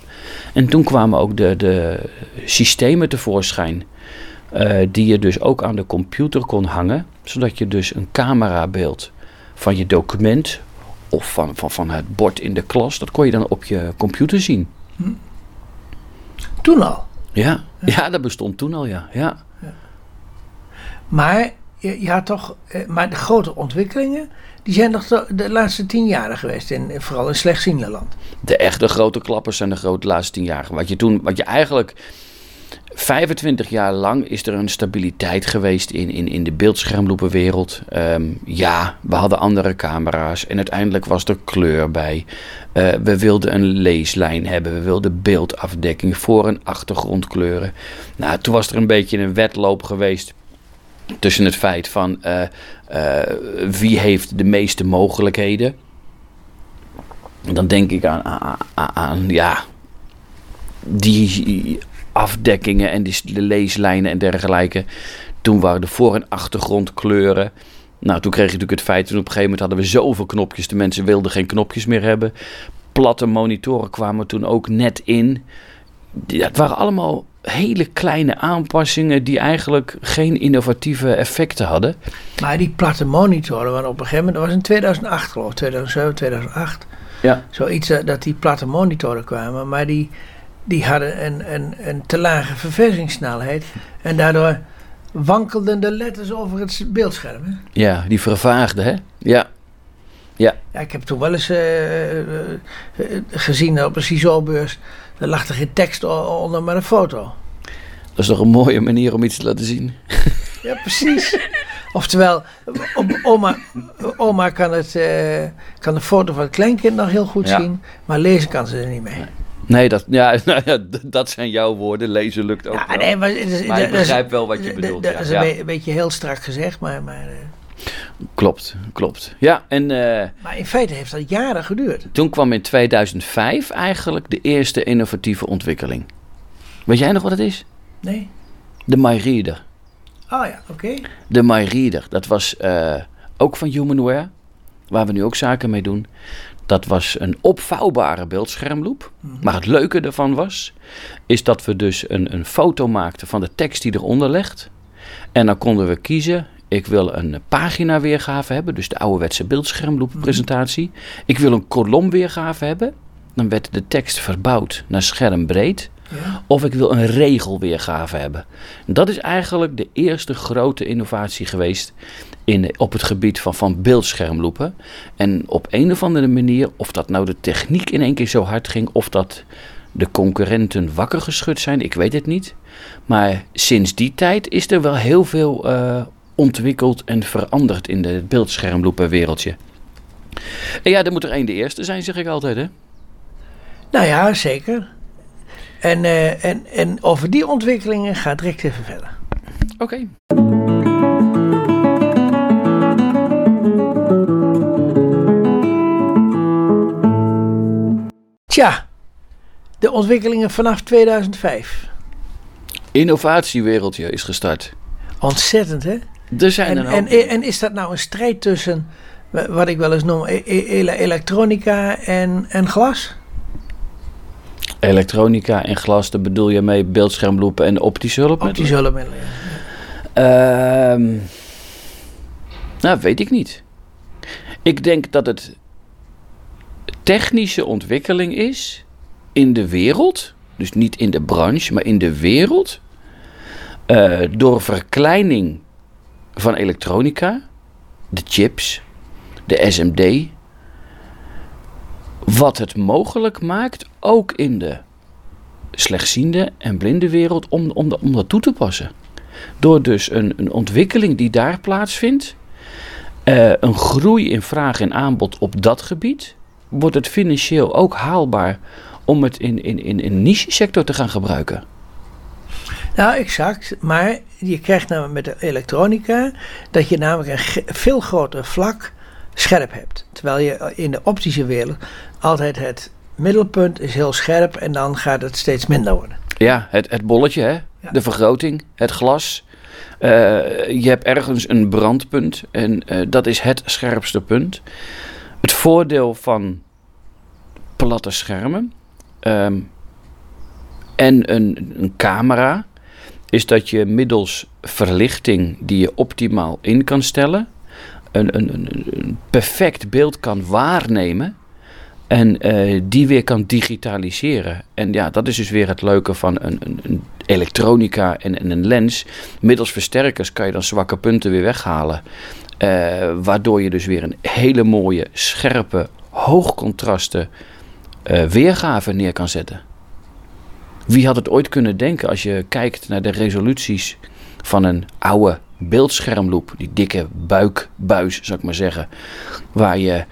En toen kwamen ook de, de systemen tevoorschijn. eh, die je dus ook aan de computer kon hangen, zodat je dus een camerabeeld van je document of van, van, van het bord in de klas, dat kon je dan op je computer zien. Toen al. Ja, ja dat bestond toen al, ja. ja. Maar had toch, eh, maar de grote ontwikkelingen, die zijn nog de, laatste tien jaren geweest, in, vooral in slechtziende land. De echte grote klappers zijn de grote laatste tien jaar. Wat je toen, wat je eigenlijk 25 jaar lang is er een stabiliteit geweest in, in, in de beeldschermloepenwereld. Ehm, ja, we hadden andere camera's en uiteindelijk was er kleur bij. Eh, we wilden een leeslijn hebben, we wilden beeldafdekking voor- en achtergrondkleuren. Nou, toen was er een beetje een wedloop geweest tussen het feit van eh, eh, wie heeft de meeste mogelijkheden. Dan denk ik aan, aan, ja, die afdekkingen en die, leeslijnen en dergelijke. Toen waren de voor- en achtergrondkleuren. Nou, toen kreeg je natuurlijk het feit, en op een gegeven moment hadden we zoveel knopjes, de mensen wilden geen knopjes meer hebben. Platte monitoren kwamen toen ook net in. Ja, het waren allemaal hele kleine aanpassingen die eigenlijk geen innovatieve effecten hadden. Maar die platte monitoren waren op een gegeven moment, dat was in 2008 geloof ik, 2007, 2008. Ja. Zoiets eh, dat die platte monitoren kwamen, maar die, die hadden een, een, een te lage verversingssnelheid. En daardoor wankelden de letters over het beeldscherm. Hè? Ja, die vervaagde, hè? Ja. Ja, ik heb toen wel eens eh, gezien op een CISO-beurs, daar lag er geen tekst onder, maar een foto. Dat is toch een mooie manier om iets te laten zien. Ja, precies. Oftewel, oma, oma kan, het, eh, kan de foto van het kleinkind nog heel goed Ja. zien, maar lezen kan ze er niet mee. Nee, dat, ja, nou ja, dat zijn jouw woorden. Lezen lukt ook Ja, wel. nee, maar, Maar ik begrijp wel wat je bedoelt, Dat is een beetje heel strak gezegd, maar, maar, eh, Klopt, klopt. Ja, en eh, maar in feite heeft dat jaren geduurd. toen kwam in 2005 eigenlijk de eerste innovatieve ontwikkeling. Weet jij nog wat het is? Nee? De MyReader. Oh ja, oké. De MyReader, dat was eh, ook van Humanware, waar we nu ook zaken mee doen. Dat was een opvouwbare beeldschermloop. Maar het leuke ervan was, is dat we dus een, een foto maakten van de tekst die eronder ligt. En dan konden we kiezen, ik wil een pagina weergave hebben, dus de ouderwetse beeldschermlooppresentatie. Ik wil een kolom weergave hebben. Dan werd de tekst verbouwd naar schermbreed. Ja. Of ik wil een regelweergave hebben. Dat is eigenlijk de eerste grote innovatie geweest in, op het gebied van, van beeldschermloepen. En op een of andere manier, of dat nou de techniek in één keer zo hard ging, of dat de concurrenten wakker geschud zijn, ik weet het niet. Maar sinds die tijd is er wel heel veel eh, ontwikkeld en veranderd in het beeldschermloepenwereldje. En ja, er moet er één de eerste zijn, zeg ik altijd, hè? Nou ja, zeker. En, eh, en, en over die ontwikkelingen gaat direct even verder. Oké. Tja, de ontwikkelingen vanaf 2005. Innovatiewereldje is gestart. Ontzettend, hè? Er zijn En, een hoop- en, en is dat nou een strijd tussen, wa- wat ik wel eens noem, e- e- ele- elektronica en, en glas? Elektronica en glas, daar bedoel je mee beeldschermloepen en optische hulp? Optische hulpmiddelen. ja. Ehm, nou, weet ik niet. Ik denk dat het technische ontwikkeling is in de wereld, dus niet in de branche, maar in de wereld, eh, door verkleining van elektronica, de chips, de SMD, wat het mogelijk maakt, ook in de slechtziende en blinde wereld, om, om, om dat toe te passen. Door dus een, een ontwikkeling die daar plaatsvindt, eh, een groei in vraag en aanbod op dat gebied, wordt het financieel ook haalbaar om het in, in, in een niche-sector te gaan gebruiken. Nou, exact. Maar je krijgt namelijk met de elektronica dat je namelijk een veel groter vlak scherp hebt. Terwijl je in de optische wereld altijd het middelpunt is heel scherp en dan gaat het steeds minder worden. Ja, het, het bolletje, hè? de vergroting, het glas. Uh, je hebt ergens een brandpunt en uh, dat is het scherpste punt. Het voordeel van platte schermen um, en een, een camera is dat je middels verlichting die je optimaal in kan stellen, een, een, een perfect beeld kan waarnemen en uh, die weer kan digitaliseren. En ja, dat is dus weer het leuke van een, een, elektronica en, en, een lens. Middels versterkers kan je dan zwakke punten weer weghalen. Uh, waardoor je dus weer een hele mooie, scherpe, hoogcontraste uh, weergave neer kan zetten. Wie had het ooit kunnen denken als je kijkt naar de resoluties van een oude beeldschermloop, die dikke buikbuis, zou ik maar zeggen, waar je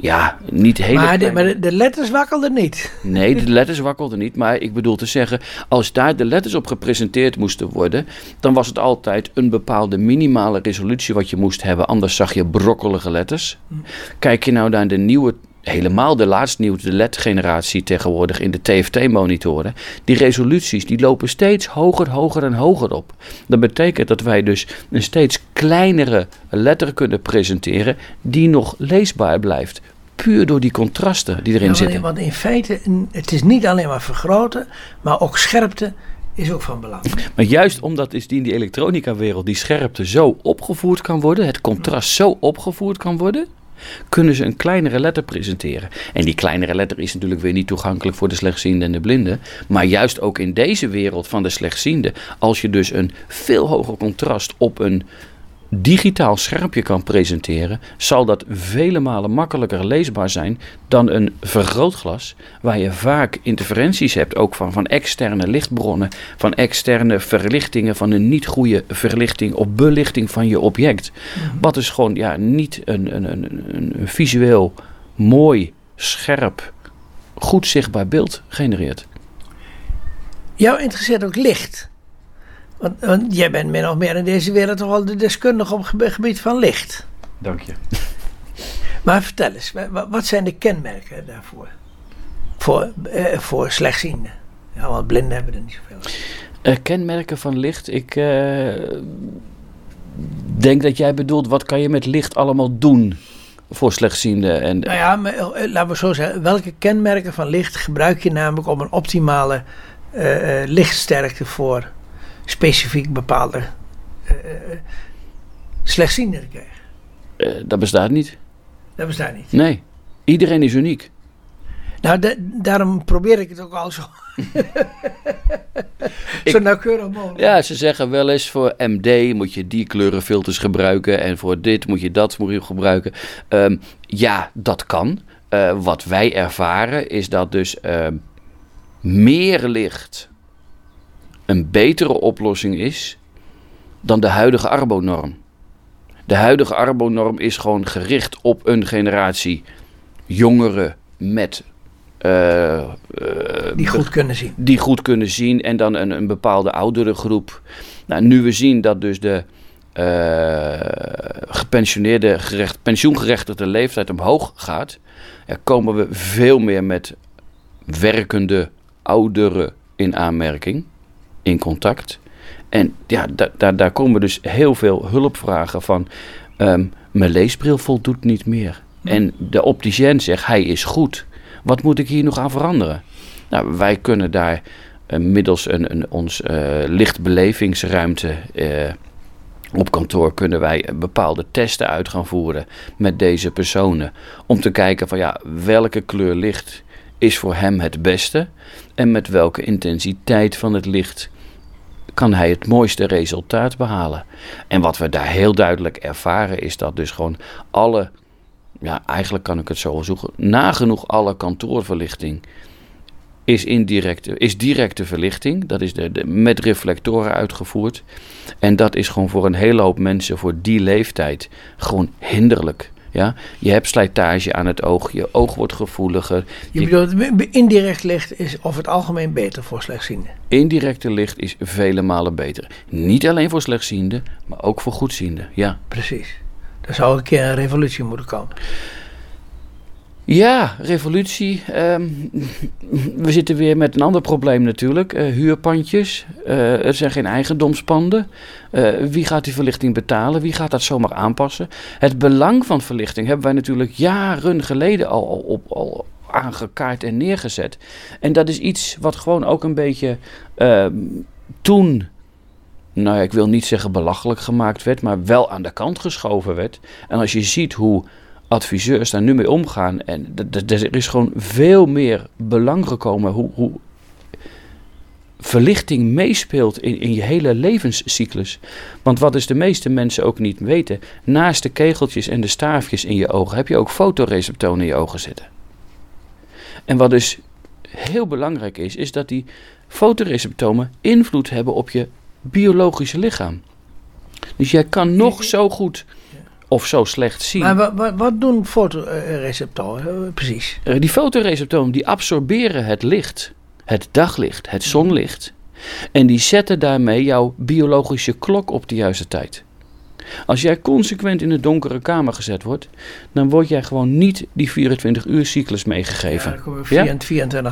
ja, niet hele. Maar, de, maar de, letters wakkelden niet. Nee, de letters wakkelden niet. Maar ik bedoel te zeggen, als daar de letters op gepresenteerd moesten worden, dan was het altijd een bepaalde minimale resolutie wat je moest hebben. Anders zag je brokkelige letters. Hm. Kijk je nou naar de nieuwe helemaal de laatst nieuwe LED-generatie tegenwoordig in de TFT-monitoren. Die resoluties die lopen steeds hoger, hoger en hoger op. Dat betekent dat wij dus een steeds kleinere letter kunnen presenteren die nog leesbaar blijft. Puur door die contrasten die erin ja, zitten. Want in feite, het is niet alleen maar vergroten, maar ook scherpte is ook van belang. Maar juist omdat is die in die elektronica-wereld die scherpte zo opgevoerd kan worden, het contrast zo opgevoerd kan worden, kunnen ze een kleinere letter presenteren. En die kleinere letter is natuurlijk weer niet toegankelijk voor de slechtziende en de blinde. Maar juist ook in deze wereld van de slechtziende, als je dus een veel hoger contrast op een digitaal scherpje kan presenteren, zal dat vele malen makkelijker leesbaar zijn dan een vergrootglas, waar je vaak interferenties hebt, ook van, van externe lichtbronnen, van externe verlichtingen, van een niet goede verlichting of belichting van je object. Mhm. Wat dus gewoon ja, niet een, een, een, een visueel mooi, scherp, goed zichtbaar beeld genereert. Jou interesseert ook licht. Want, jij bent min of meer in deze wereld toch wel de deskundige op het gebied van licht. Dank je. Maar vertel eens, wat zijn de kenmerken daarvoor? Voor, eh, voor slechtzienden. Ja, want blinden hebben er niet zoveel. Uh, kenmerken van licht, ik uh, denk dat jij bedoelt, wat kan je met licht allemaal doen voor slechtzienden? En, nou ja, maar, uh, laten we zo zeggen, welke kenmerken van licht gebruik je namelijk om een optimale lichtsterkte voor specifiek bepaalde uh, slechtzienden krijgen. Uh, dat bestaat niet. Dat bestaat niet. Nee, iedereen is uniek. Nou, daarom probeer ik het ook al zo, zo nauwkeurig mogelijk. Ja, ze zeggen wel eens voor MD moet je die kleurenfilters gebruiken en voor dit moet je dat moet je gebruiken. Um, ja, dat kan. Uh, wat wij ervaren is dat dus uh, meer licht een betere oplossing is dan de huidige Arbo-norm. De huidige Arbo-norm is gewoon gericht op een generatie jongeren met. Uh, uh, die goed kunnen zien. Die goed kunnen zien en dan een, een bepaalde oudere groep. Nou, nu we zien dat dus de uh, gepensioneerde, gerecht, pensioengerechtigde leeftijd omhoog gaat, komen we veel meer met werkende ouderen in aanmerking in contact. En ja, daar, daar komen dus heel veel hulpvragen van. Um, mijn leesbril voldoet niet meer. En de opticien zegt, hij is goed. Wat moet ik hier nog aan veranderen? Nou, wij kunnen daar uh, middels een, een, ons uh, lichtbelevingsruimte uh, op kantoor kunnen wij bepaalde testen uit gaan voeren met deze personen. Om te kijken van ja, welke kleur licht is voor hem het beste en met welke intensiteit van het licht kan hij het mooiste resultaat behalen. En wat we daar heel duidelijk ervaren is dat dus gewoon alle, ja eigenlijk kan ik het zo zoeken, nagenoeg alle kantoorverlichting is, indirecte, is directe verlichting. Dat is de, de, met reflectoren uitgevoerd. En dat is gewoon voor een hele hoop mensen voor die leeftijd gewoon hinderlijk. Ja? Je hebt slijtage aan het oog, je oog wordt gevoeliger. Je, bedoelt, indirect licht is over het algemeen beter voor slechtzienden? Indirecte licht is vele malen beter. Niet alleen voor slechtzienden, maar ook voor goedzienden, ja. Precies. Er zou een keer een revolutie moeten komen. Ja, revolutie. Ehm, we zitten weer met een ander probleem natuurlijk. Uh, huurpandjes. Uh, er zijn geen eigendomspanden. Uh, wie gaat die verlichting betalen? Wie gaat dat zomaar aanpassen? Het belang van verlichting hebben wij natuurlijk jaren geleden al, al, op, al aangekaart en neergezet. En dat is iets wat gewoon ook een beetje ehm, toen nou ja, ik wil niet zeggen belachelijk gemaakt werd, maar wel aan de kant geschoven werd. En als je ziet hoe adviseurs daar nu mee omgaan. En er is gewoon veel meer belang gekomen hoe, hoe verlichting meespeelt in, in je hele levenscyclus. Want wat dus de meeste mensen ook niet weten, naast de kegeltjes en de staafjes in je ogen heb je ook fotoreceptoren in je ogen zitten. En wat dus heel belangrijk is, is dat die fotoreceptoren invloed hebben op je biologische lichaam. Dus jij kan nog zo goed of zo slecht zien. Maar wat, wat, doen fotoreceptoren eh, precies? Eh, die fotoreceptoren die absorberen het licht, het daglicht, het zonlicht. En die zetten daarmee jouw biologische klok op de juiste tijd. Als jij consequent in een donkere kamer gezet wordt, dan word jij gewoon niet die 24 uur cyclus meegegeven. Ja, dan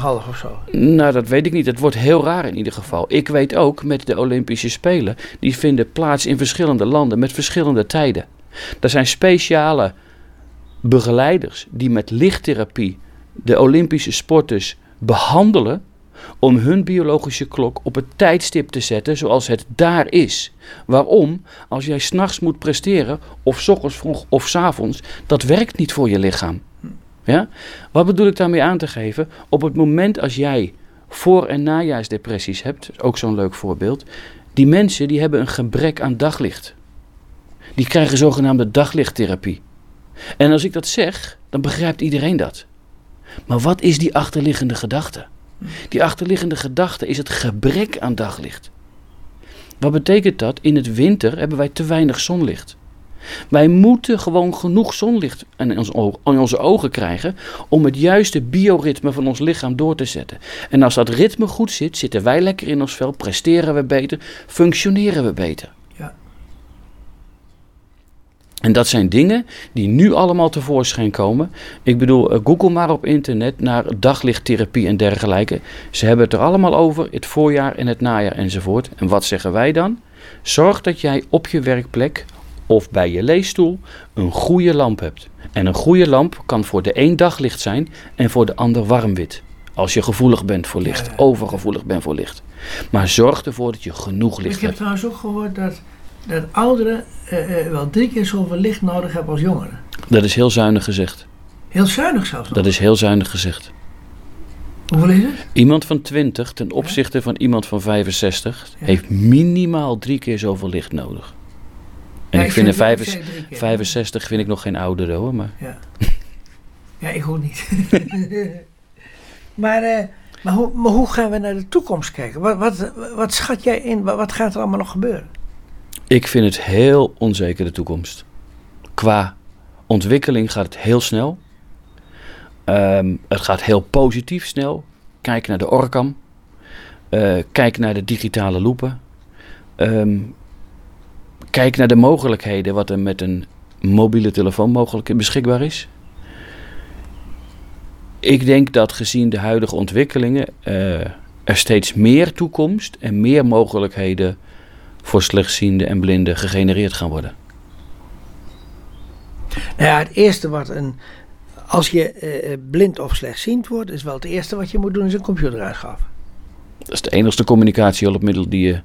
24,5 of zo. Nou, dat weet ik niet. Het wordt heel raar in ieder geval. Ik weet ook met de Olympische Spelen, die vinden plaats in verschillende landen met verschillende tijden. Er zijn speciale begeleiders die met lichttherapie de Olympische sporters behandelen om hun biologische klok op het tijdstip te zetten zoals het daar is. Waarom? Als jij s'nachts moet presteren, of s ochtends vroeg of s avonds, dat werkt niet voor je lichaam. Ja? Wat bedoel ik daarmee aan te geven? Op het moment als jij voor- en najaarsdepressies hebt, ook zo'n leuk voorbeeld, die mensen die hebben een gebrek aan daglicht die krijgen zogenaamde daglichttherapie. En als ik dat zeg, dan begrijpt iedereen dat. Maar wat is die achterliggende gedachte? Die achterliggende gedachte is het gebrek aan daglicht. Wat betekent dat? In het winter hebben wij te weinig zonlicht. Wij moeten gewoon genoeg zonlicht in onze ogen krijgen om het juiste bioritme van ons lichaam door te zetten. En als dat ritme goed zit, zitten wij lekker in ons vel, presteren we beter, functioneren we beter. En dat zijn dingen die nu allemaal tevoorschijn komen. Ik bedoel, eh, google maar op internet naar daglichttherapie en dergelijke. Ze hebben het er allemaal over, het voorjaar en het najaar enzovoort. En wat zeggen wij dan? Zorg dat jij op je werkplek of bij je leesstoel een goede lamp hebt. En een goede lamp kan voor de een daglicht zijn en voor de ander warmwit. Als je gevoelig bent voor licht, overgevoelig bent voor licht. Maar zorg ervoor dat je genoeg licht hebt. Ik heb trouwens ook gehoord dat dat ouderen uh, wel drie keer zoveel licht nodig hebben als jongeren. Dat is heel zuinig gezegd. Heel zuinig zelfs. Dat is heel zuinig gezegd. Hoeveel is het? Iemand van 20 ten opzichte van iemand van 65 heeft minimaal drie keer zoveel licht nodig. En ik, vind, vind 65 vind ik nog geen ouder hoor, maar... Ja, ja ik ook niet. maar, uh, maar, hoe, maar hoe gaan we naar de toekomst kijken? Wat, wat, wat schat jij in? Wat, wat gaat er allemaal nog gebeuren? Ik vind het heel onzeker de toekomst. Qua ontwikkeling gaat het heel snel. Ehm, het gaat heel positief snel. Kijk naar de Orcam. Uh, kijk naar de digitale loepen. Ehm, kijk naar de mogelijkheden wat er met een mobiele telefoon mogelijk beschikbaar is. Ik denk dat gezien de huidige ontwikkelingen uh, er steeds meer toekomst en meer mogelijkheden voor slechtzienden en blinden gegenereerd gaan worden? Nou ja, het eerste wat een. Als je uh, blind of slechtziend wordt, is wel het eerste wat je moet doen, is een computer aanschaffen. Dat is de enigste communicatiehulpmiddel die je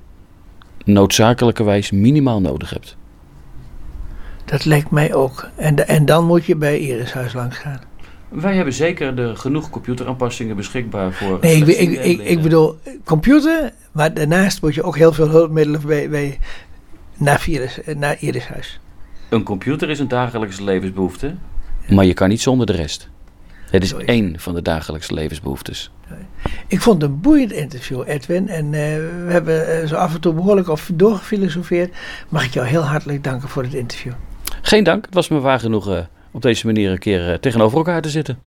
noodzakelijkerwijs minimaal nodig hebt. Dat lijkt mij ook. En, en dan moet je bij Irishuis langs gaan. Wij hebben zeker de genoeg computeraanpassingen beschikbaar voor. Nee, ik, ik, ik, ik, bedoel computer, maar daarnaast moet je ook heel veel hulpmiddelen bij, bij, naar, virus, naar Irishuis. Een computer is een dagelijkse levensbehoefte, maar je kan niet zonder de rest. Het is één van de dagelijkse levensbehoeftes. Ik vond het een boeiend interview, Edwin. En uh, we hebben uh, zo af en toe behoorlijk of doorgefilosofeerd. Mag ik jou heel hartelijk danken voor het interview. Geen dank, het was me waar genoeg. Op deze manier een keer eh, tegenover elkaar te zitten.